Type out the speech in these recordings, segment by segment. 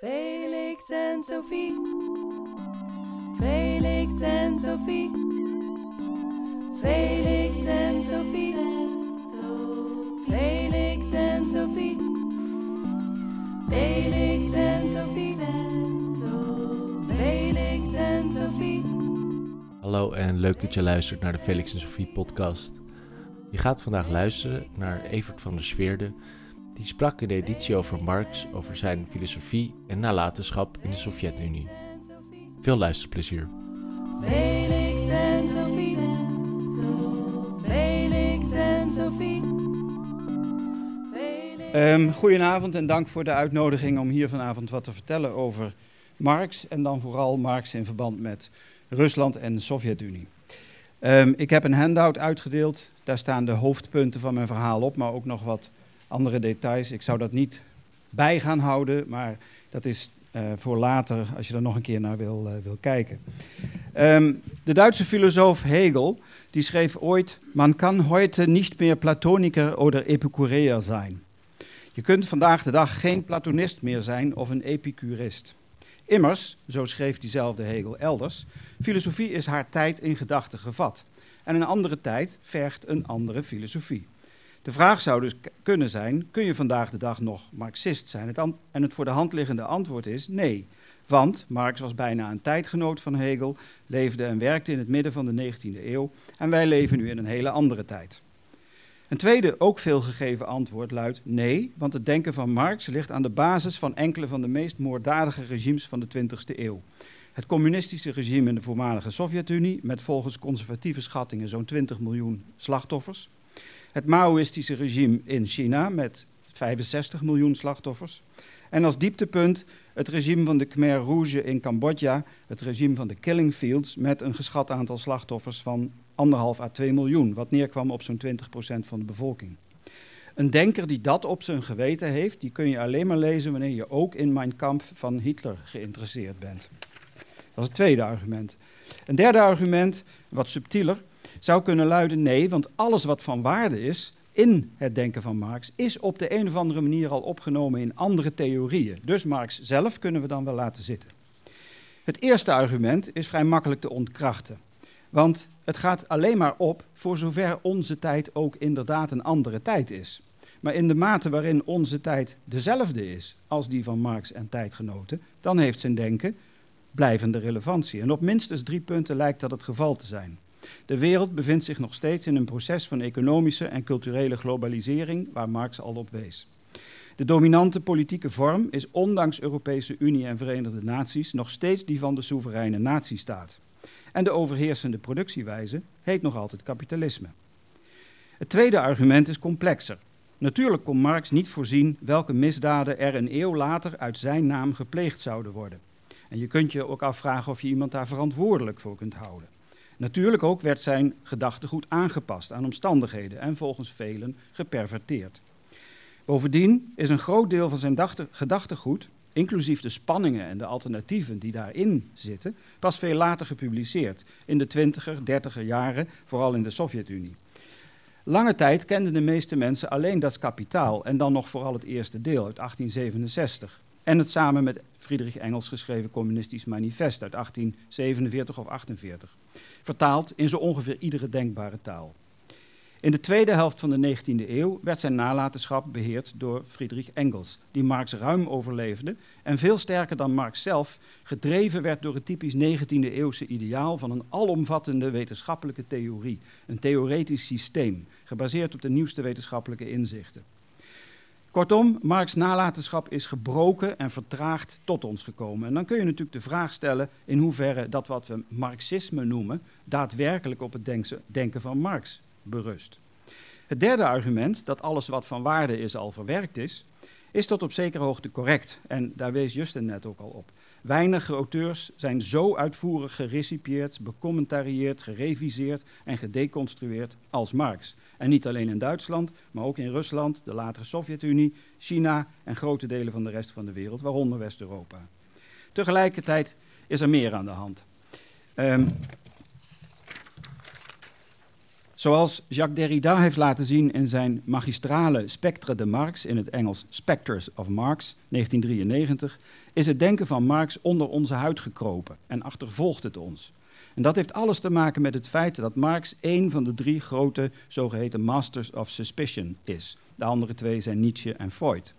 Felix en Sophie. Felix en Sophie. Felix en Sophie. Felix en Sophie. Felix en Sophie. Felix en Sophie. Hallo en leuk dat je luistert naar de Felix en Sophie podcast. Je gaat vandaag luisteren naar Evert van der Sveerde. Die sprak in de editie over Marx, over zijn filosofie en nalatenschap in de Sovjet-Unie. Veel luisterplezier. Felix en Sophie. Felix en Sophie. Felix. Ehm goedenavond en dank voor de uitnodiging om hier vanavond wat te vertellen over Marx. En dan vooral Marx in verband met Rusland en de Sovjet-Unie. Ehm, ik heb een handout uitgedeeld. Daar staan de hoofdpunten van mijn verhaal op, maar ook nog wat andere details. Ik zou dat niet bij gaan houden, maar dat is eh, voor later als je er nog een keer naar wil, eh, wil kijken. Ehm, de Duitse filosoof Hegel die schreef ooit: Man kan heute niet meer Platoniker oder Epicureer zijn. Je kunt vandaag de dag geen Platonist meer zijn of een Epicurist. Immers, zo schreef diezelfde Hegel elders, filosofie is haar tijd in gedachten gevat. En een andere tijd vergt een andere filosofie. De vraag zou dus kunnen zijn: kun je vandaag de dag nog Marxist zijn? Het en het voor de hand liggende antwoord is nee. Want Marx was bijna een tijdgenoot van Hegel, leefde en werkte in het midden van de 19e eeuw en wij leven nu in een hele andere tijd. Een tweede, ook veel gegeven antwoord luidt nee, want het denken van Marx ligt aan de basis van enkele van de meest moorddadige regimes van de 20e eeuw. Het communistische regime in de voormalige Sovjet-Unie, met volgens conservatieve schattingen zo'n 20 miljoen slachtoffers. Het Maoïstische regime in China, met 65 miljoen slachtoffers. En als dieptepunt het regime van de Khmer Rouge in Cambodja, het regime van de Killing Fields, met een geschat aantal slachtoffers van 1,5 à 2 miljoen, wat neerkwam op zo'n 20% van de bevolking. Een denker die dat op zijn geweten heeft, die kun je alleen maar lezen wanneer je ook in Mein Kampf van Hitler geïnteresseerd bent. Dat is het tweede argument. Een derde argument, wat subtieler, zou kunnen luiden nee, want alles wat van waarde is in het denken van Marx is op de een of andere manier al opgenomen in andere theorieën. Dus Marx zelf kunnen we dan wel laten zitten. Het eerste argument is vrij makkelijk te ontkrachten. Want het gaat alleen maar op voor zover onze tijd ook inderdaad een andere tijd is. Maar in de mate waarin onze tijd dezelfde is als die van Marx en tijdgenoten, dan heeft zijn denken blijvende relevantie. En op minstens drie punten lijkt dat het geval te zijn. De wereld bevindt zich nog steeds in een proces van economische en culturele globalisering, waar Marx al op wees. De dominante politieke vorm is ondanks Europese Unie en Verenigde Naties nog steeds die van de soevereine natiestaat. En de overheersende productiewijze heet nog altijd kapitalisme. Het tweede argument is complexer. Natuurlijk kon Marx niet voorzien welke misdaden er een eeuw later uit zijn naam gepleegd zouden worden. En je kunt je ook afvragen of je iemand daar verantwoordelijk voor kunt houden. Natuurlijk ook werd zijn gedachtegoed aangepast aan omstandigheden en volgens velen geperverteerd. Bovendien is een groot deel van zijn dachte- gedachtegoed, inclusief de spanningen en de alternatieven die daarin zitten, pas veel later gepubliceerd, in de twintiger, dertiger jaren, vooral in de Sovjet-Unie. Lange tijd kenden de meeste mensen alleen dat kapitaal en dan nog vooral het eerste deel uit 1867. En het samen met Friedrich Engels geschreven Communistisch Manifest uit 1847 of 48. Vertaald in zo ongeveer iedere denkbare taal. In de tweede helft van de 19e eeuw werd zijn nalatenschap beheerd door Friedrich Engels, die Marx ruim overleefde en veel sterker dan Marx zelf gedreven werd door het typisch 19e eeuwse ideaal van een alomvattende wetenschappelijke theorie, een theoretisch systeem, gebaseerd op de nieuwste wetenschappelijke inzichten. Kortom, Marx' nalatenschap is gebroken en vertraagd tot ons gekomen. En dan kun je natuurlijk de vraag stellen in hoeverre dat wat we marxisme noemen, daadwerkelijk op het denken van Marx berust. Het derde argument, dat alles wat van waarde is al verwerkt is, is tot op zekere hoogte correct. En daar wees Justin net ook al op. Weinige auteurs zijn zo uitvoerig gerecipieerd, becommentarieerd, gereviseerd en gedeconstrueerd als Marx. En niet alleen in Duitsland, maar ook in Rusland, de latere Sovjet-Unie, China en grote delen van de rest van de wereld, waaronder West-Europa. Tegelijkertijd is er meer aan de hand. Ehm, Zoals Jacques Derrida heeft laten zien in zijn magistrale Spectre de Marx, in het Engels Spectres of Marx, 1993, is het denken van Marx onder onze huid gekropen en achtervolgt het ons. En dat heeft alles te maken met het feit dat Marx één van de drie grote zogeheten masters of suspicion is. De andere twee zijn Nietzsche en Freud.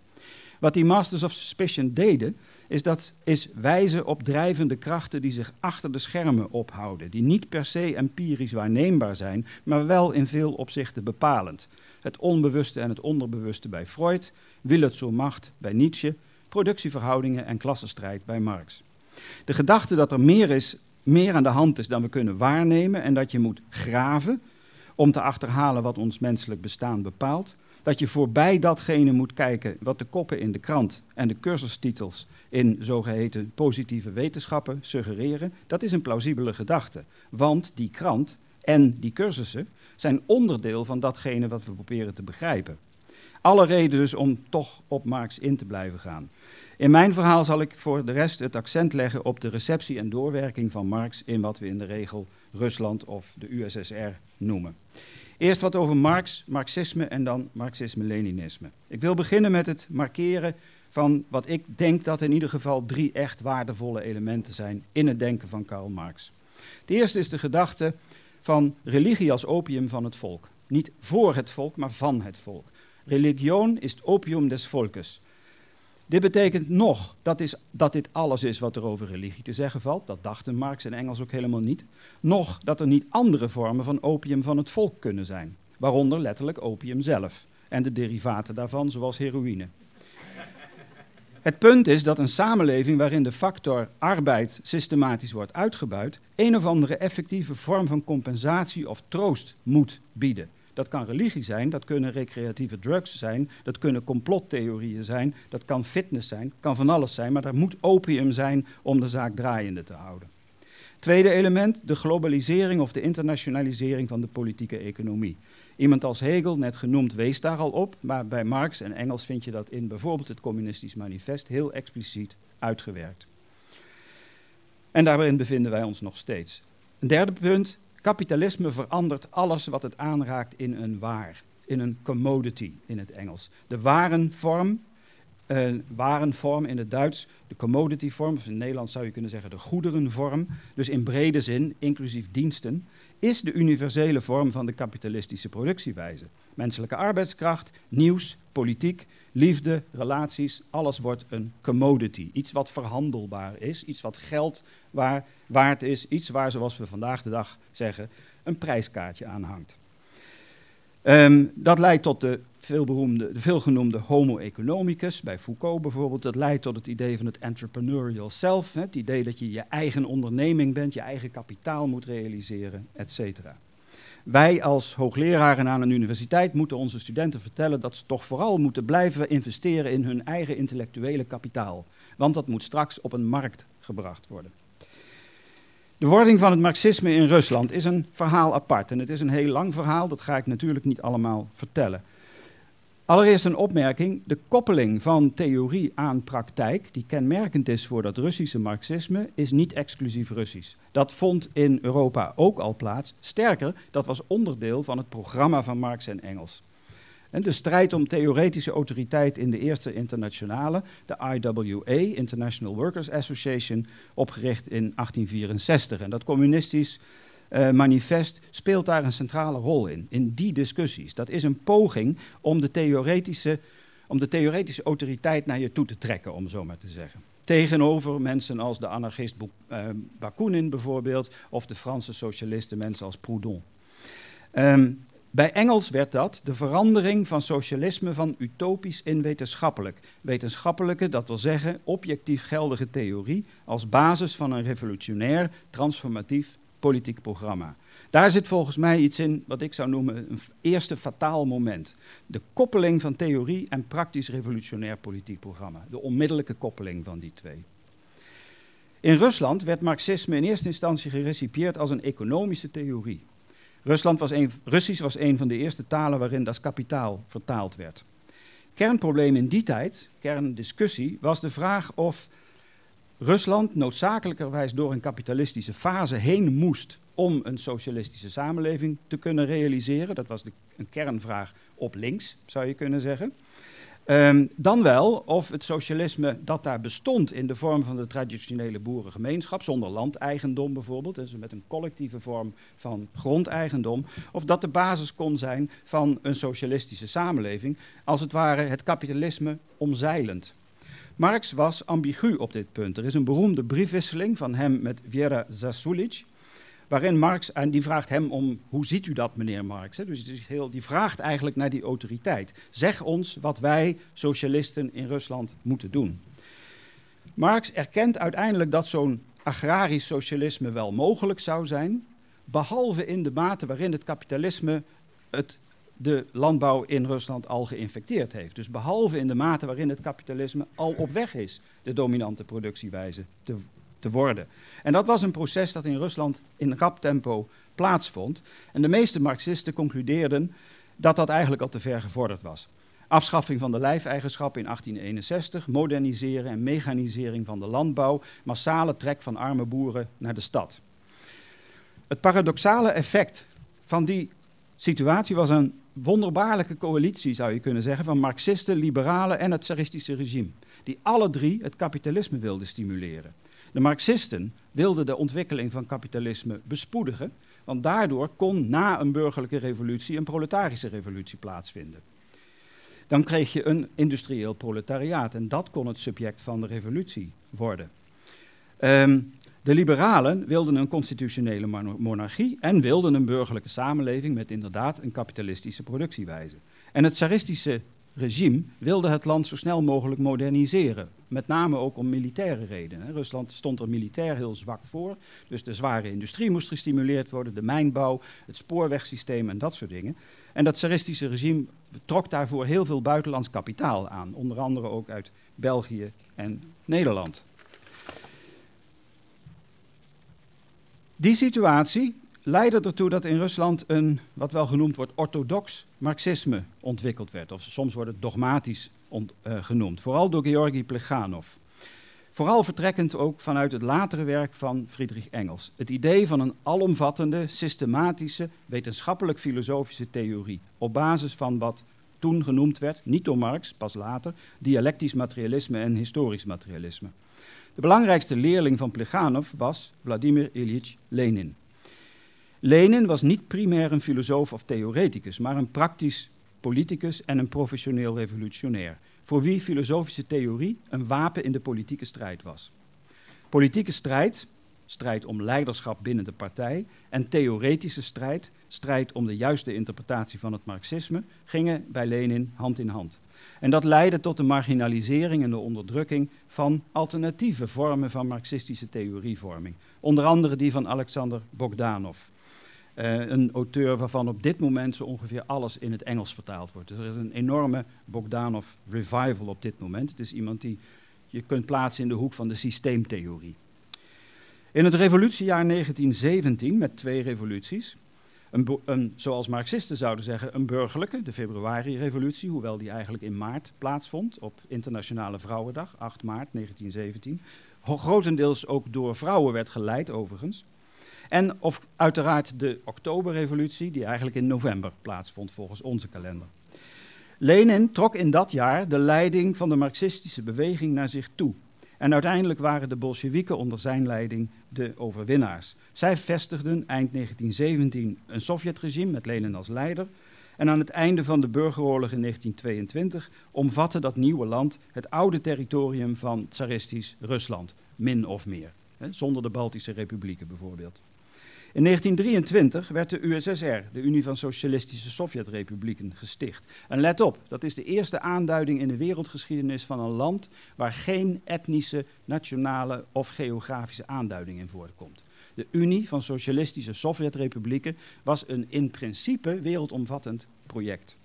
Wat die masters of suspicion deden, is, dat, is wijzen op drijvende krachten die zich achter de schermen ophouden, die niet per se empirisch waarneembaar zijn, maar wel in veel opzichten bepalend. Het onbewuste en het onderbewuste bij Freud, wil het zo macht bij Nietzsche, productieverhoudingen en klassenstrijd bij Marx. De gedachte dat er meer, is, meer aan de hand is dan we kunnen waarnemen en dat je moet graven om te achterhalen wat ons menselijk bestaan bepaalt, dat je voorbij datgene moet kijken wat de koppen in de krant en de cursustitels in zogeheten positieve wetenschappen suggereren, dat is een plausibele gedachte. Want die krant en die cursussen zijn onderdeel van datgene wat we proberen te begrijpen. Alle reden dus om toch op Marx in te blijven gaan. In mijn verhaal zal ik voor de rest het accent leggen op de receptie en doorwerking van Marx in wat we in de regel Rusland of de USSR noemen. Eerst wat over Marx, Marxisme en dan Marxisme-Leninisme. Ik wil beginnen met het markeren van wat ik denk dat in ieder geval drie echt waardevolle elementen zijn in het denken van Karl Marx. De eerste is de gedachte van religie als opium van het volk. Niet voor het volk, maar van het volk. Religion is het opium des volkes. Dit betekent nog dat, is, dat dit alles is wat er over religie te zeggen valt. Dat dachten Marx en Engels ook helemaal niet. Nog dat er niet andere vormen van opium van het volk kunnen zijn. Waaronder letterlijk opium zelf en de derivaten daarvan, zoals heroïne. Het punt is dat een samenleving waarin de factor arbeid systematisch wordt uitgebuit, een of andere effectieve vorm van compensatie of troost moet bieden. Dat kan religie zijn, dat kunnen recreatieve drugs zijn, dat kunnen complottheorieën zijn, dat kan fitness zijn, kan van alles zijn, maar er moet opium zijn om de zaak draaiende te houden. Tweede element, de globalisering of de internationalisering van de politieke economie. Iemand als Hegel, net genoemd, wees daar al op, maar bij Marx en Engels vind je dat in bijvoorbeeld het Communistisch Manifest heel expliciet uitgewerkt. En daarin bevinden wij ons nog steeds. Een derde punt, kapitalisme verandert alles wat het aanraakt in een waar, in een commodity in het Engels. De warenvorm uh, warenvorm in het Duits, de commodity vorm, of in het Nederlands zou je kunnen zeggen de goederenvorm, dus in brede zin, inclusief diensten, is de universele vorm van de kapitalistische productiewijze. Menselijke arbeidskracht, nieuws, politiek, liefde, relaties, alles wordt een commodity. Iets wat verhandelbaar is, iets wat geld waar, waard is, iets waar, zoals we vandaag de dag zeggen, een prijskaartje aan hangt. Um, dat leidt tot de veelberoemde, de veelgenoemde homo economicus, bij Foucault bijvoorbeeld. Dat leidt tot het idee van het entrepreneurial self, het idee dat je je eigen onderneming bent, je eigen kapitaal moet realiseren, etc. Wij als hoogleraren aan een universiteit moeten onze studenten vertellen dat ze toch vooral moeten blijven investeren in hun eigen intellectuele kapitaal. Want dat moet straks op een markt gebracht worden. De wording van het marxisme in Rusland is een verhaal apart. En het is een heel lang verhaal, dat ga ik natuurlijk niet allemaal vertellen. Allereerst een opmerking. De koppeling van theorie aan praktijk, die kenmerkend is voor dat Russische marxisme, is niet exclusief Russisch. Dat vond in Europa ook al plaats. Sterker, dat was onderdeel van het programma van Marx en Engels. En de strijd om theoretische autoriteit in de eerste internationale, de IWA, International Workers Association, opgericht in 1864. En dat communistisch uh, manifest speelt daar een centrale rol in, in die discussies. Dat is een poging om de theoretische, om de theoretische autoriteit naar je toe te trekken, om zo maar te zeggen. Tegenover mensen als de anarchist uh, Bakunin bijvoorbeeld, of de Franse socialisten, mensen als Proudhon. Um, bij Engels werd dat de verandering van socialisme van utopisch in wetenschappelijk. Wetenschappelijke, dat wil zeggen objectief geldige theorie als basis van een revolutionair, transformatief politiek programma. Daar zit volgens mij iets in wat ik zou noemen een eerste fataal moment. De koppeling van theorie en praktisch revolutionair politiek programma. De onmiddellijke koppeling van die twee. In Rusland werd Marxisme in eerste instantie gerecipieerd als een economische theorie. Rusland was Russisch was een van de eerste talen waarin dat kapitaal vertaald werd. Kernprobleem in die tijd, kerndiscussie, was de vraag of Rusland noodzakelijkerwijs door een kapitalistische fase heen moest om een socialistische samenleving te kunnen realiseren. Dat was de, een kernvraag op links, zou je kunnen zeggen. Um, dan wel of het socialisme dat daar bestond in de vorm van de traditionele boerengemeenschap, zonder landeigendom bijvoorbeeld, dus met een collectieve vorm van grondeigendom, of dat de basis kon zijn van een socialistische samenleving, als het ware het kapitalisme omzeilend. Marx was ambigu op dit punt. Er is een beroemde briefwisseling van hem met Vera Zasulic, waarin Marx, en die vraagt hem om, hoe ziet u dat meneer Marx? Dus heel, die vraagt eigenlijk naar die autoriteit. Zeg ons wat wij socialisten in Rusland moeten doen. Marx erkent uiteindelijk dat zo'n agrarisch socialisme wel mogelijk zou zijn, behalve in de mate waarin het kapitalisme het, de landbouw in Rusland al geïnfecteerd heeft. Dus behalve in de mate waarin het kapitalisme al op weg is de dominante productiewijze te te worden. En dat was een proces dat in Rusland in rap tempo plaatsvond. En de meeste Marxisten concludeerden dat dat eigenlijk al te ver gevorderd was. Afschaffing van de lijfeigenschap in 1861, moderniseren en mechanisering van de landbouw, massale trek van arme boeren naar de stad. Het paradoxale effect van die situatie was een wonderbaarlijke coalitie, zou je kunnen zeggen, van Marxisten, liberalen en het tsaristische regime, die alle drie het kapitalisme wilden stimuleren. De Marxisten wilden de ontwikkeling van kapitalisme bespoedigen, want daardoor kon na een burgerlijke revolutie een proletarische revolutie plaatsvinden. Dan kreeg je een industrieel proletariaat en dat kon het subject van de revolutie worden. Um, de liberalen wilden een constitutionele monarchie en wilden een burgerlijke samenleving met inderdaad een kapitalistische productiewijze. En het tsaristische regime wilde het land zo snel mogelijk moderniseren. Met name ook om militaire redenen. Rusland stond er militair heel zwak voor. Dus de zware industrie moest gestimuleerd worden, de mijnbouw, het spoorwegsysteem en dat soort dingen. En dat tsaristische regime trok daarvoor heel veel buitenlands kapitaal aan. Onder andere ook uit België en Nederland. Die situatie leidde ertoe dat in Rusland een, wat wel genoemd wordt, orthodox marxisme ontwikkeld werd. Of soms wordt het dogmatisch uh, genoemd. Vooral door Georgi Plekhanov. Vooral vertrekkend ook vanuit het latere werk van Friedrich Engels. Het idee van een alomvattende, systematische, wetenschappelijk-filosofische theorie. Op basis van wat toen genoemd werd, niet door Marx, pas later, dialectisch materialisme en historisch materialisme. De belangrijkste leerling van Plekhanov was Vladimir Ilyich Lenin. Lenin was niet primair een filosoof of theoreticus, maar een praktisch politicus en een professioneel revolutionair, voor wie filosofische theorie een wapen in de politieke strijd was. Politieke strijd, strijd om leiderschap binnen de partij, en theoretische strijd, strijd om de juiste interpretatie van het marxisme, gingen bij Lenin hand in hand. En dat leidde tot de marginalisering en de onderdrukking van alternatieve vormen van marxistische theorievorming, onder andere die van Alexander Bogdanov. Uh, een auteur waarvan op dit moment zo ongeveer alles in het Engels vertaald wordt. Dus er is een enorme Bogdanov revival op dit moment. Het is iemand die je kunt plaatsen in de hoek van de systeemtheorie. In het revolutiejaar 1917, met twee revoluties, een, een, zoals Marxisten zouden zeggen, een burgerlijke, de februari-revolutie, hoewel die eigenlijk in maart plaatsvond, op Internationale Vrouwendag, 8 maart 1917. Grotendeels ook door vrouwen werd geleid, overigens. En of uiteraard de Oktoberrevolutie, die eigenlijk in november plaatsvond volgens onze kalender. Lenin trok in dat jaar de leiding van de marxistische beweging naar zich toe. En uiteindelijk waren de Bolsjewieken onder zijn leiding de overwinnaars. Zij vestigden eind 1917 een Sovjetregime met Lenin als leider. En aan het einde van de burgeroorlog in 1922 omvatte dat nieuwe land het oude territorium van tsaristisch Rusland, min of meer. Zonder de Baltische republieken bijvoorbeeld. In 1923 werd de USSR, de Unie van Socialistische Sovjetrepublieken, gesticht. En let op, dat is de eerste aanduiding in de wereldgeschiedenis van een land waar geen etnische, nationale of geografische aanduiding in voorkomt. De Unie van Socialistische Sovjetrepublieken was een in principe wereldomvattend project.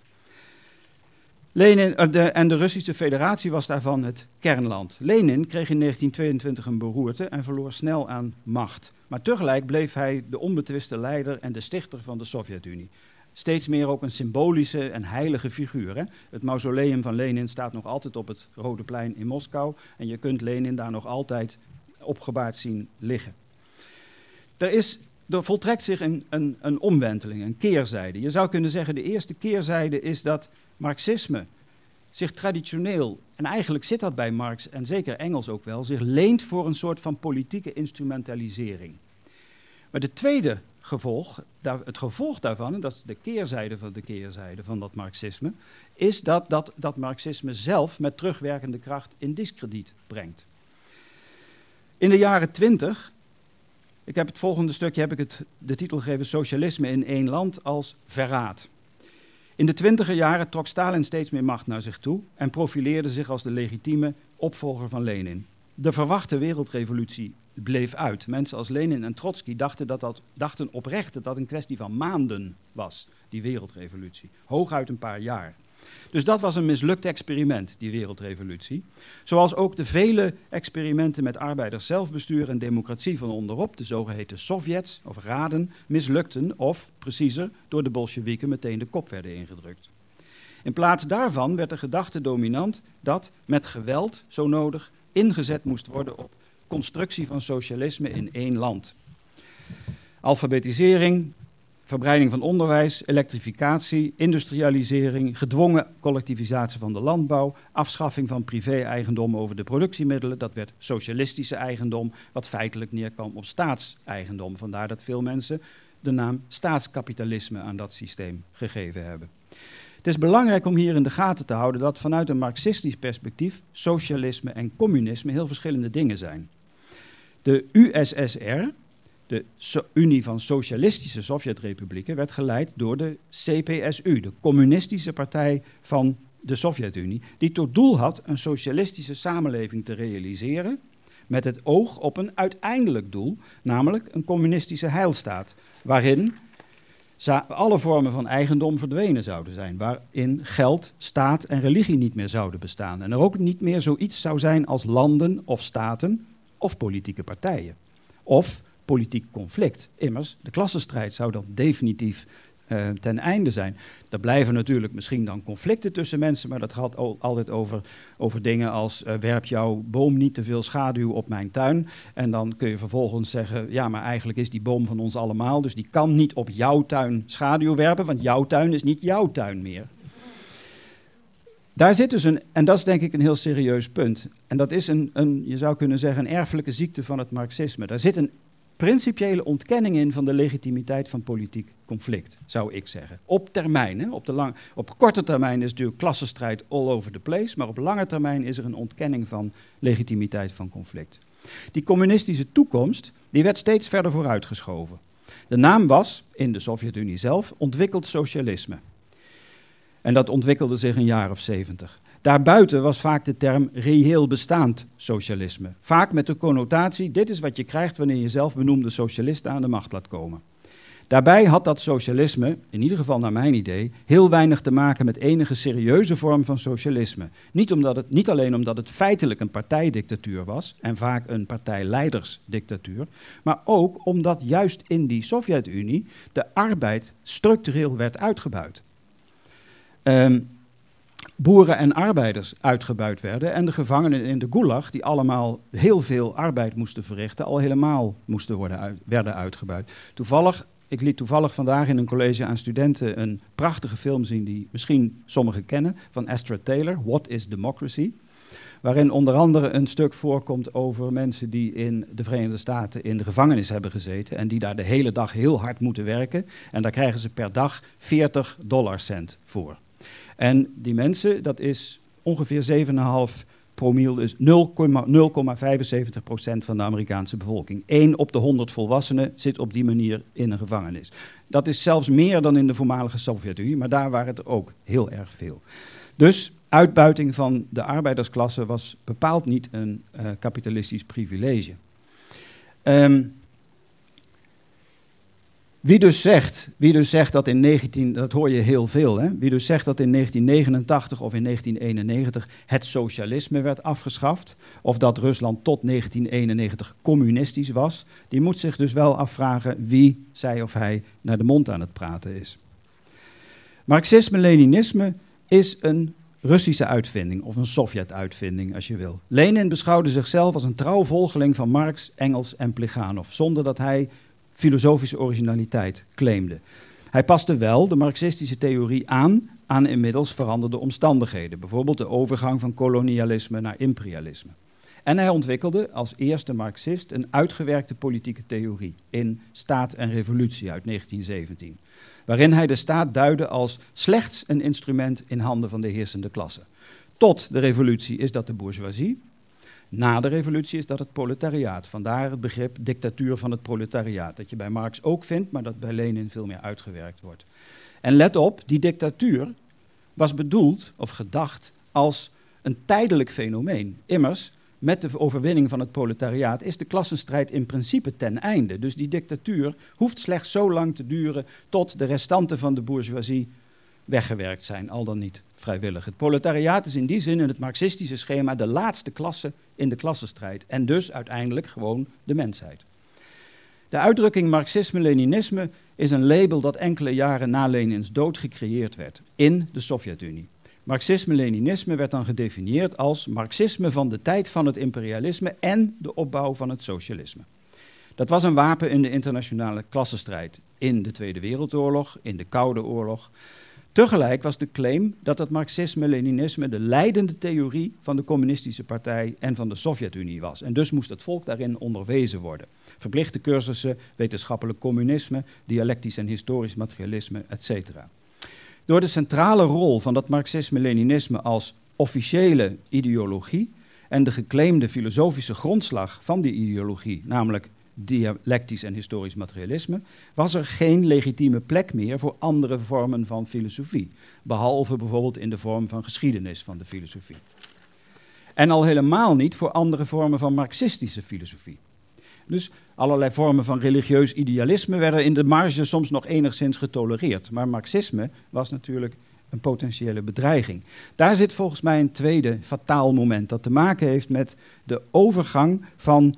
Lenin, de, en de Russische Federatie was daarvan het kernland. Lenin kreeg in 1922 een beroerte en verloor snel aan macht. Maar tegelijk bleef hij de onbetwiste leider en de stichter van de Sovjet-Unie. Steeds meer ook een symbolische en heilige figuur. Het mausoleum van Lenin staat nog altijd op het Rode Plein in Moskou. En je kunt Lenin daar nog altijd opgebaard zien liggen. Er, is, voltrekt zich een, een, een omwenteling, een keerzijde. Je zou kunnen zeggen, de eerste keerzijde is dat Marxisme zich traditioneel, en eigenlijk zit dat bij Marx en zeker Engels ook wel, zich leent voor een soort van politieke instrumentalisering. Maar de tweede gevolg, het gevolg daarvan, en dat is de keerzijde van de keerzijde van dat marxisme, is dat, dat dat marxisme zelf met terugwerkende kracht in discrediet brengt. In de jaren twintig, ik heb het volgende stukje, heb ik het, de titel gegeven Socialisme in één land als verraad. In de twintiger jaren trok Stalin steeds meer macht naar zich toe en profileerde zich als de legitieme opvolger van Lenin. De verwachte wereldrevolutie bleef uit. Mensen als Lenin en Trotsky dachten, dat dat, dachten oprecht dat dat een kwestie van maanden was, die wereldrevolutie. Hooguit een paar jaar. Dus dat was een mislukt experiment, die wereldrevolutie. Zoals ook de vele experimenten met arbeiders zelfbestuur en democratie van onderop, de zogeheten Sovjets of raden, mislukten of, preciezer, door de Bolsjewieken meteen de kop werden ingedrukt. In plaats daarvan werd de gedachte dominant dat met geweld, zo nodig, ingezet moest worden op constructie van socialisme in één land. Alfabetisering, verbreiding van onderwijs, elektrificatie, industrialisering, gedwongen collectivisatie van de landbouw, afschaffing van privé-eigendom over de productiemiddelen, dat werd socialistische eigendom, wat feitelijk neerkwam op staatseigendom. Vandaar dat veel mensen de naam staatskapitalisme aan dat systeem gegeven hebben. Het is belangrijk om hier in de gaten te houden dat vanuit een marxistisch perspectief socialisme en communisme heel verschillende dingen zijn. De USSR, de Unie van Socialistische Sovjetrepublieken, werd geleid door de CPSU, de Communistische Partij van de Sovjet-Unie, die tot doel had een socialistische samenleving te realiseren met het oog op een uiteindelijk doel, namelijk een communistische heilstaat, waarin alle vormen van eigendom verdwenen zouden zijn, waarin geld, staat en religie niet meer zouden bestaan en er ook niet meer zoiets zou zijn als landen of staten of politieke partijen. Of politiek conflict. Immers, de klassenstrijd zou dan definitief uh, ten einde zijn. Er blijven natuurlijk misschien dan conflicten tussen mensen, maar dat gaat altijd over, over dingen als uh, werp jouw boom niet te veel schaduw op mijn tuin. En dan kun je vervolgens zeggen, ja, maar eigenlijk is die boom van ons allemaal, dus die kan niet op jouw tuin schaduw werpen, want jouw tuin is niet jouw tuin meer. Daar zit dus een, en dat is denk ik een heel serieus punt. En dat is een, een, je zou kunnen zeggen, een erfelijke ziekte van het marxisme. Daar zit een principiële ontkenning in van de legitimiteit van politiek conflict, zou ik zeggen. Op termijn, hè? Op, de lang, op korte termijn is natuurlijk klassenstrijd all over the place, maar op lange termijn is er een ontkenning van legitimiteit van conflict. Die communistische toekomst, die werd steeds verder vooruitgeschoven. De naam was, in de Sovjet-Unie zelf, ontwikkeld socialisme. En dat ontwikkelde zich een jaar of zeventig. Daarbuiten was vaak de term reëel bestaand socialisme. Vaak met de connotatie: dit is wat je krijgt wanneer je zelf benoemde socialisten aan de macht laat komen. Daarbij had dat socialisme, in ieder geval naar mijn idee, heel weinig te maken met enige serieuze vorm van socialisme. Niet, omdat het, niet alleen omdat het feitelijk een partijdictatuur was, en vaak een partijleidersdictatuur, maar ook omdat juist in die Sovjet-Unie de arbeid structureel werd uitgebuit. Um, boeren en arbeiders uitgebuit werden en de gevangenen in de gulag, die allemaal heel veel arbeid moesten verrichten, al helemaal moesten worden werden uitgebuit. Toevallig, ik liet toevallig vandaag in een college aan studenten een prachtige film zien die misschien sommigen kennen, van Astra Taylor, What is Democracy? Waarin onder andere een stuk voorkomt over mensen die in de Verenigde Staten in de gevangenis hebben gezeten en die daar de hele dag heel hard moeten werken. En daar krijgen ze per dag 40 dollarcent voor. En die mensen, dat is ongeveer 7,5 promiel, dus 0,75% van de Amerikaanse bevolking. 1 op de 100 volwassenen zit op die manier in een gevangenis. Dat is zelfs meer dan in de voormalige Sovjet-Unie, maar daar waren het ook heel erg veel. Dus uitbuiting van de arbeidersklasse was bepaald niet een uh, kapitalistisch privilege. Um, wie dus zegt, wie dus zegt dat in 19, dat hoor je heel veel, hè? wie dus zegt dat in 1989 of in 1991 het socialisme werd afgeschaft, of dat Rusland tot 1991 communistisch was, die moet zich dus wel afvragen wie zij of hij naar de mond aan het praten is. Marxisme-Leninisme is een Russische uitvinding of een Sovjet-uitvinding, als je wil. Lenin beschouwde zichzelf als een trouw volgeling van Marx, Engels en Pleganov, zonder dat hij filosofische originaliteit claimde. Hij paste wel de marxistische theorie aan aan inmiddels veranderde omstandigheden, bijvoorbeeld de overgang van kolonialisme naar imperialisme. En hij ontwikkelde als eerste Marxist een uitgewerkte politieke theorie in Staat en Revolutie uit 1917, waarin hij de staat duidde als slechts een instrument in handen van de heersende klasse. Tot de revolutie is dat de bourgeoisie, na de revolutie is dat het proletariaat. Vandaar het begrip dictatuur van het proletariaat, dat je bij Marx ook vindt, maar dat bij Lenin veel meer uitgewerkt wordt. En let op, die dictatuur was bedoeld of gedacht als een tijdelijk fenomeen. Immers, met de overwinning van het proletariaat is de klassenstrijd in principe ten einde. Dus die dictatuur hoeft slechts zo lang te duren tot de restanten van de bourgeoisie weggewerkt zijn, al dan niet vrijwillig. Het proletariaat is in die zin in het marxistische schema de laatste klasse in de klassenstrijd en dus uiteindelijk gewoon de mensheid. De uitdrukking Marxisme-Leninisme is een label dat enkele jaren na Lenins dood gecreëerd werd in de Sovjet-Unie. Marxisme-Leninisme werd dan gedefinieerd als Marxisme van de tijd van het imperialisme en de opbouw van het socialisme. Dat was een wapen in de internationale klassenstrijd in de Tweede Wereldoorlog, in de Koude Oorlog. Tegelijk was de claim dat het Marxisme-Leninisme de leidende theorie van de Communistische Partij en van de Sovjet-Unie was. En dus moest het volk daarin onderwezen worden. Verplichte cursussen, wetenschappelijk communisme, dialectisch en historisch materialisme, etc. Door de centrale rol van dat Marxisme-Leninisme als officiële ideologie en de geclaimde filosofische grondslag van die ideologie, namelijk dialectisch en historisch materialisme, was er geen legitieme plek meer voor andere vormen van filosofie, behalve bijvoorbeeld in de vorm van geschiedenis van de filosofie. En al helemaal niet voor andere vormen van marxistische filosofie. Dus allerlei vormen van religieus idealisme werden in de marge soms nog enigszins getolereerd. Maar marxisme was natuurlijk een potentiële bedreiging. Daar zit volgens mij een tweede fataal moment dat te maken heeft met de overgang van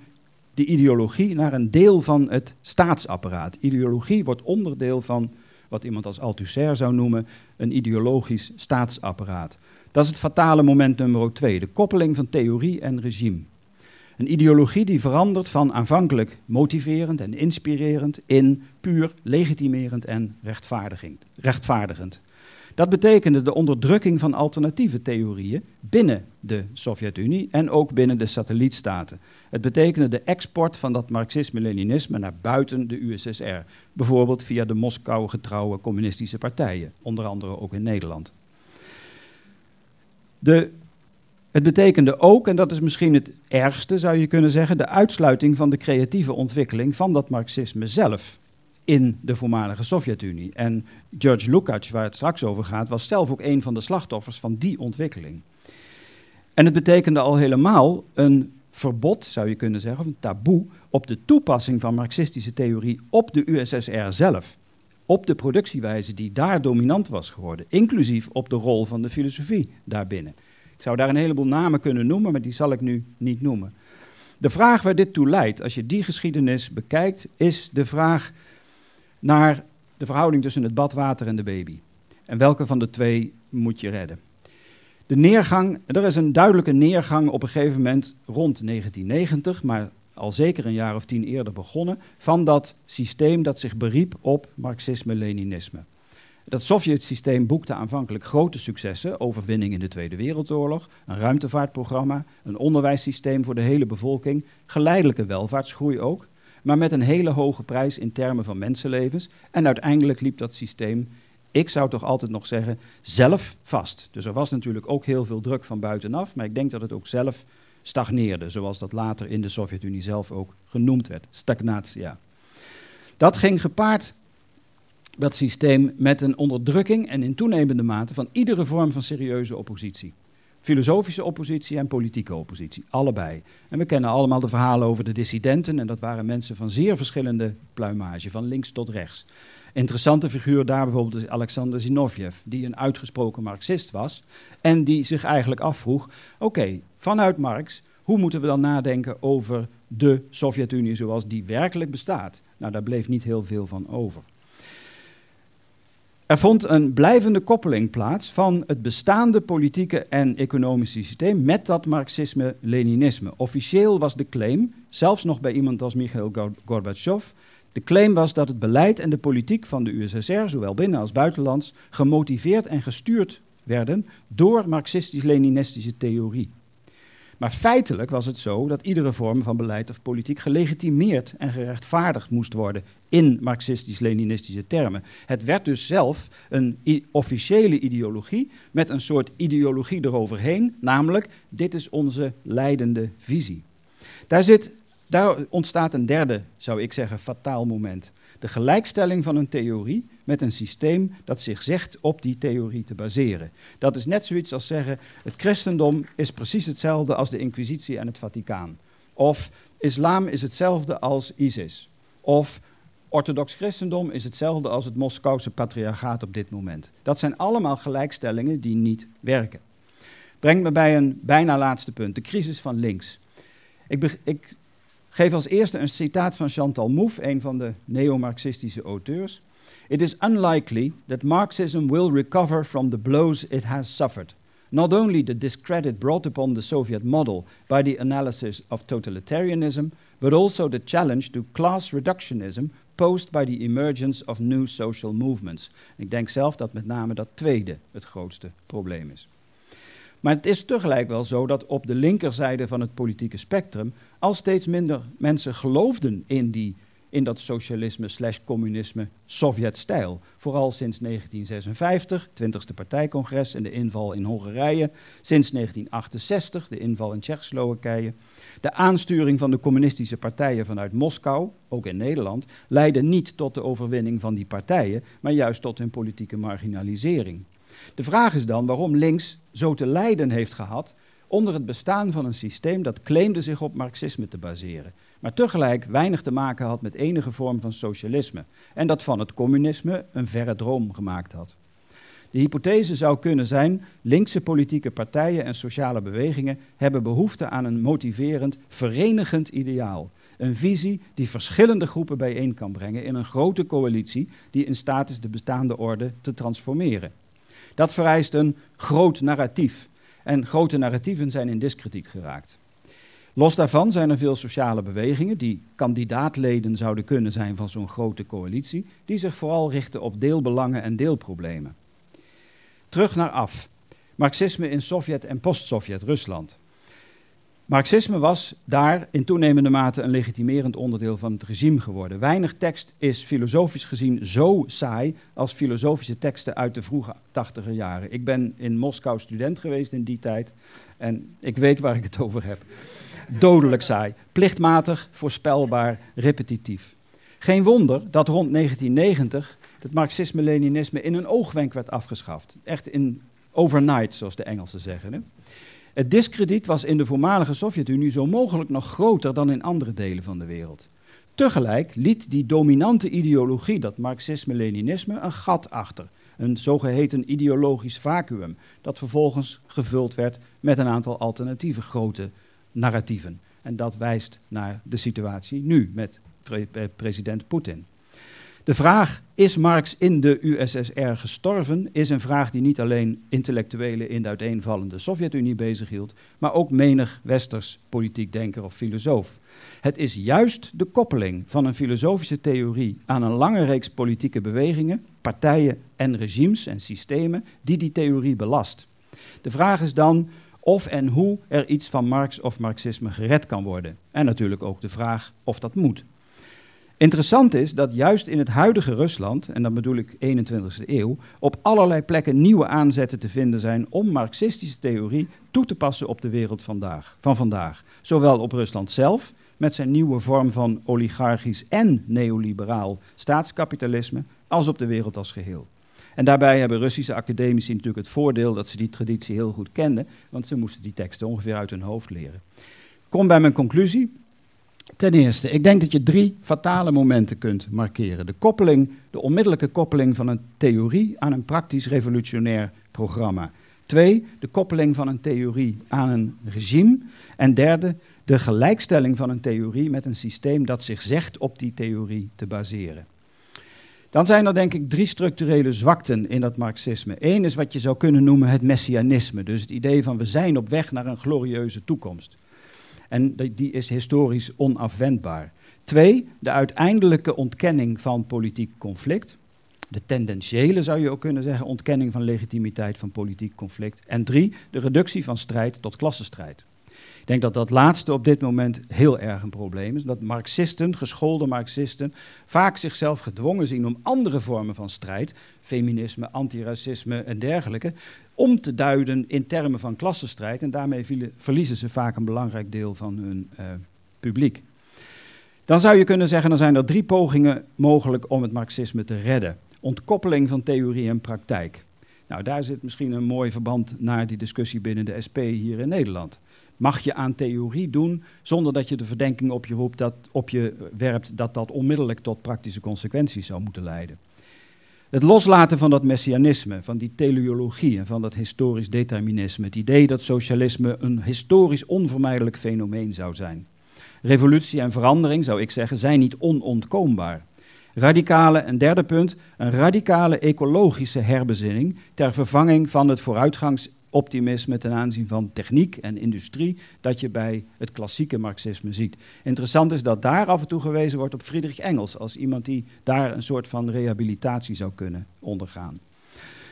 de ideologie naar een deel van het staatsapparaat. Ideologie wordt onderdeel van wat iemand als Althusser zou noemen een ideologisch staatsapparaat. Dat is het fatale moment nummer twee, de koppeling van theorie en regime. Een ideologie die verandert van aanvankelijk motiverend en inspirerend in puur legitimerend en rechtvaardigend. Dat betekende de onderdrukking van alternatieve theorieën binnen de Sovjet-Unie en ook binnen de satellietstaten. Het betekende de export van dat marxisme-leninisme naar buiten de USSR, bijvoorbeeld via de Moskou getrouwe communistische partijen, onder andere ook in Nederland. De het betekende ook, en dat is misschien het ergste zou je kunnen zeggen, de uitsluiting van de creatieve ontwikkeling van dat marxisme zelf in de voormalige Sovjet-Unie. En George Lukács, waar het straks over gaat, was zelf ook een van de slachtoffers van die ontwikkeling. En het betekende al helemaal een verbod, zou je kunnen zeggen, of een taboe, op de toepassing van marxistische theorie op de USSR zelf. Op de productiewijze die daar dominant was geworden, inclusief op de rol van de filosofie daarbinnen. Ik zou daar een heleboel namen kunnen noemen, maar die zal ik nu niet noemen. De vraag waar dit toe leidt, als je die geschiedenis bekijkt, is de vraag naar de verhouding tussen het badwater en de baby. En welke van de twee moet je redden? De neergang, er is een duidelijke neergang op een gegeven moment rond 1990, maar al zeker een jaar of tien eerder begonnen, van dat systeem dat zich beriep op Marxisme-Leninisme. Dat Sovjet-systeem boekte aanvankelijk grote successen, overwinning in de Tweede Wereldoorlog, een ruimtevaartprogramma, een onderwijssysteem voor de hele bevolking, geleidelijke welvaartsgroei ook, maar met een hele hoge prijs in termen van mensenlevens. En uiteindelijk liep dat systeem, ik zou toch altijd nog zeggen, zelf vast. Dus er was natuurlijk ook heel veel druk van buitenaf, maar ik denk dat het ook zelf stagneerde, zoals dat later in de Sovjet-Unie zelf ook genoemd werd, stagnatia. Dat ging gepaard dat systeem met een onderdrukking en in toenemende mate van iedere vorm van serieuze oppositie. Filosofische oppositie en politieke oppositie, allebei. En we kennen allemaal de verhalen over de dissidenten, en dat waren mensen van zeer verschillende pluimage, van links tot rechts. Interessante figuur daar bijvoorbeeld is Alexander Zinoviev, die een uitgesproken Marxist was en die zich eigenlijk afvroeg: oké, vanuit Marx, hoe moeten we dan nadenken over de Sovjet-Unie zoals die werkelijk bestaat? Nou, daar bleef niet heel veel van over. Er vond een blijvende koppeling plaats van het bestaande politieke en economische systeem met dat Marxisme-Leninisme. Officieel was de claim, zelfs nog bij iemand als Mikhail Gorbachev, de claim was dat het beleid en de politiek van de USSR, zowel binnen als buitenlands, gemotiveerd en gestuurd werden door marxistisch-leninistische theorie. Maar feitelijk was het zo dat iedere vorm van beleid of politiek gelegitimeerd en gerechtvaardigd moest worden in marxistisch-leninistische termen. Het werd dus zelf een officiële ideologie met een soort ideologie eroverheen, namelijk dit is onze leidende visie. Daar, zit, daar ontstaat een derde, zou ik zeggen, fataal moment. De gelijkstelling van een theorie met een systeem dat zich zegt op die theorie te baseren. Dat is net zoiets als zeggen: het christendom is precies hetzelfde als de Inquisitie en het Vaticaan. Of islam is hetzelfde als ISIS. Of orthodox christendom is hetzelfde als het Moskouse patriarchaat op dit moment. Dat zijn allemaal gelijkstellingen die niet werken. Brengt me bij een bijna laatste punt: de crisis van links. Ik, ik geef als eerste een citaat van Chantal Mouffe, een van de neo-Marxistische auteurs. It is unlikely that Marxism will recover from the blows it has suffered. Not only the discredit brought upon the Soviet model by the analysis of totalitarianism, but also the challenge to class reductionism posed by the emergence of new social movements. Ik denk zelf dat met name dat tweede het grootste probleem is. Maar het is tegelijk wel zo dat op de linkerzijde van het politieke spectrum al steeds minder mensen geloofden in, die, in dat socialisme slash communisme Sovjet-stijl. Vooral sinds 1956, 20e partijcongres en de inval in Hongarije. Sinds 1968, de inval in Tsjechoslowakije. De aansturing van de communistische partijen vanuit Moskou, ook in Nederland, leidde niet tot de overwinning van die partijen, maar juist tot hun politieke marginalisering. De vraag is dan waarom links zo te lijden heeft gehad onder het bestaan van een systeem dat claimde zich op marxisme te baseren, maar tegelijk weinig te maken had met enige vorm van socialisme en dat van het communisme een verre droom gemaakt had. De hypothese zou kunnen zijn: linkse politieke partijen en sociale bewegingen hebben behoefte aan een motiverend, verenigend ideaal. Een visie die verschillende groepen bijeen kan brengen in een grote coalitie die in staat is de bestaande orde te transformeren. Dat vereist een groot narratief. En grote narratieven zijn in diskrediet geraakt. Los daarvan zijn er veel sociale bewegingen die kandidaatleden zouden kunnen zijn van zo'n grote coalitie, die zich vooral richten op deelbelangen en deelproblemen. Terug naar af. Marxisme in Sovjet- en post-Sovjet-Rusland. Marxisme was daar in toenemende mate een legitimerend onderdeel van het regime geworden. Weinig tekst is filosofisch gezien zo saai als filosofische teksten uit de vroege tachtiger jaren. Ik ben in Moskou student geweest in die tijd en ik weet waar ik het over heb. Dodelijk saai, plichtmatig, voorspelbaar, repetitief. Geen wonder dat rond 1990 het Marxisme-Leninisme in een oogwenk werd afgeschaft. Echt in overnight, zoals de Engelsen zeggen. Hè? Het diskrediet was in de voormalige Sovjet-Unie zo mogelijk nog groter dan in andere delen van de wereld. Tegelijk liet die dominante ideologie, dat Marxisme-Leninisme, een gat achter. Een zogeheten ideologisch vacuüm, dat vervolgens gevuld werd met een aantal alternatieve grote narratieven. En dat wijst naar de situatie nu met president Poetin. De vraag, is Marx in de USSR gestorven, is een vraag die niet alleen intellectuelen in de uiteenvallende Sovjet-Unie bezighield, maar ook menig westers politiek denker of filosoof. Het is juist de koppeling van een filosofische theorie aan een lange reeks politieke bewegingen, partijen en regimes en systemen die die theorie belast. De vraag is dan of en hoe er iets van Marx of Marxisme gered kan worden. En natuurlijk ook de vraag of dat moet. Interessant is dat juist in het huidige Rusland, en dan bedoel ik 21e eeuw, op allerlei plekken nieuwe aanzetten te vinden zijn om marxistische theorie toe te passen op de wereld vandaag, van vandaag. Zowel op Rusland zelf, met zijn nieuwe vorm van oligarchisch en neoliberaal staatskapitalisme, als op de wereld als geheel. En daarbij hebben Russische academici natuurlijk het voordeel dat ze die traditie heel goed kenden, want ze moesten die teksten ongeveer uit hun hoofd leren. Kom bij mijn conclusie. Ten eerste, ik denk dat je drie fatale momenten kunt markeren. De koppeling, de onmiddellijke koppeling van een theorie aan een praktisch revolutionair programma. Twee, de koppeling van een theorie aan een regime. En derde, de gelijkstelling van een theorie met een systeem dat zich zegt op die theorie te baseren. Dan zijn er denk ik drie structurele zwakten in dat marxisme. Eén is wat je zou kunnen noemen het messianisme, dus het idee van we zijn op weg naar een glorieuze toekomst. En die is historisch onafwendbaar. Twee, de uiteindelijke ontkenning van politiek conflict. De tendentiële zou je ook kunnen zeggen, ontkenning van legitimiteit van politiek conflict. En drie, de reductie van strijd tot klassenstrijd. Ik denk dat dat laatste op dit moment heel erg een probleem is. Dat marxisten, geschoolde marxisten, vaak zichzelf gedwongen zien om andere vormen van strijd, feminisme, antiracisme en dergelijke, om te duiden in termen van klassenstrijd. En daarmee verliezen ze vaak een belangrijk deel van hun uh, publiek. Dan zou je kunnen zeggen, dan zijn er drie pogingen mogelijk om het marxisme te redden. Ontkoppeling van theorie en praktijk. Nou, daar zit misschien een mooi verband naar die discussie binnen de SP hier in Nederland. Mag je aan theorie doen zonder dat je de verdenking op je, roept dat, op je werpt dat dat onmiddellijk tot praktische consequenties zou moeten leiden? Het loslaten van dat messianisme, van die teleologie en van dat historisch determinisme, het idee dat socialisme een historisch onvermijdelijk fenomeen zou zijn. Revolutie en verandering, zou ik zeggen, zijn niet onontkoombaar. Radicale, een derde punt, een radicale ecologische herbezinning ter vervanging van het vooruitgangsoptimisme ten aanzien van techniek en industrie dat je bij het klassieke marxisme ziet. Interessant is dat daar af en toe gewezen wordt op Friedrich Engels als iemand die daar een soort van rehabilitatie zou kunnen ondergaan.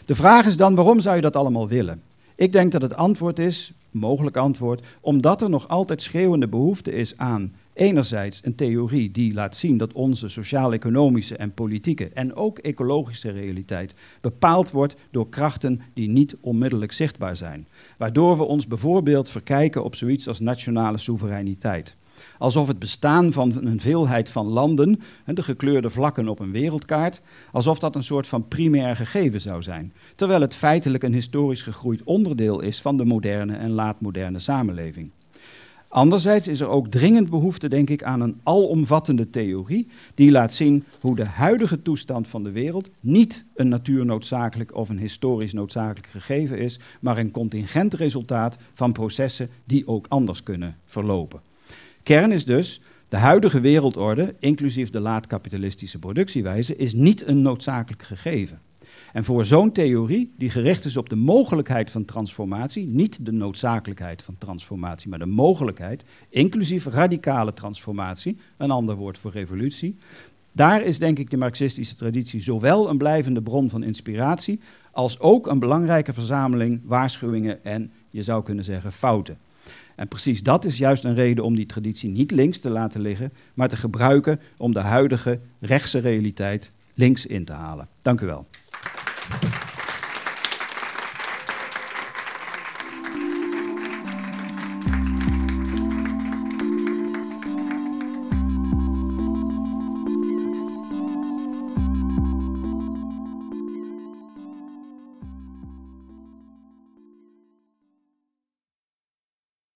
De vraag is dan waarom zou je dat allemaal willen? Ik denk dat het antwoord is, mogelijk antwoord, omdat er nog altijd schreeuwende behoefte is aan enerzijds een theorie die laat zien dat onze sociaal-economische en politieke en ook ecologische realiteit bepaald wordt door krachten die niet onmiddellijk zichtbaar zijn. Waardoor we ons bijvoorbeeld verkijken op zoiets als nationale soevereiniteit. Alsof het bestaan van een veelheid van landen, de gekleurde vlakken op een wereldkaart, alsof dat een soort van primair gegeven zou zijn. Terwijl het feitelijk een historisch gegroeid onderdeel is van de moderne en laatmoderne samenleving. Anderzijds is er ook dringend behoefte, denk ik, aan een alomvattende theorie die laat zien hoe de huidige toestand van de wereld niet een natuurnoodzakelijk of een historisch noodzakelijk gegeven is, maar een contingent resultaat van processen die ook anders kunnen verlopen. Kern is dus, de huidige wereldorde, inclusief de laatkapitalistische productiewijze, is niet een noodzakelijk gegeven. En voor zo'n theorie, die gericht is op de mogelijkheid van transformatie, niet de noodzakelijkheid van transformatie, maar de mogelijkheid, inclusief radicale transformatie, een ander woord voor revolutie, daar is denk ik de marxistische traditie zowel een blijvende bron van inspiratie, als ook een belangrijke verzameling waarschuwingen en, je zou kunnen zeggen, fouten. En precies dat is juist een reden om die traditie niet links te laten liggen, maar te gebruiken om de huidige rechtse realiteit links in te halen. Dank u wel.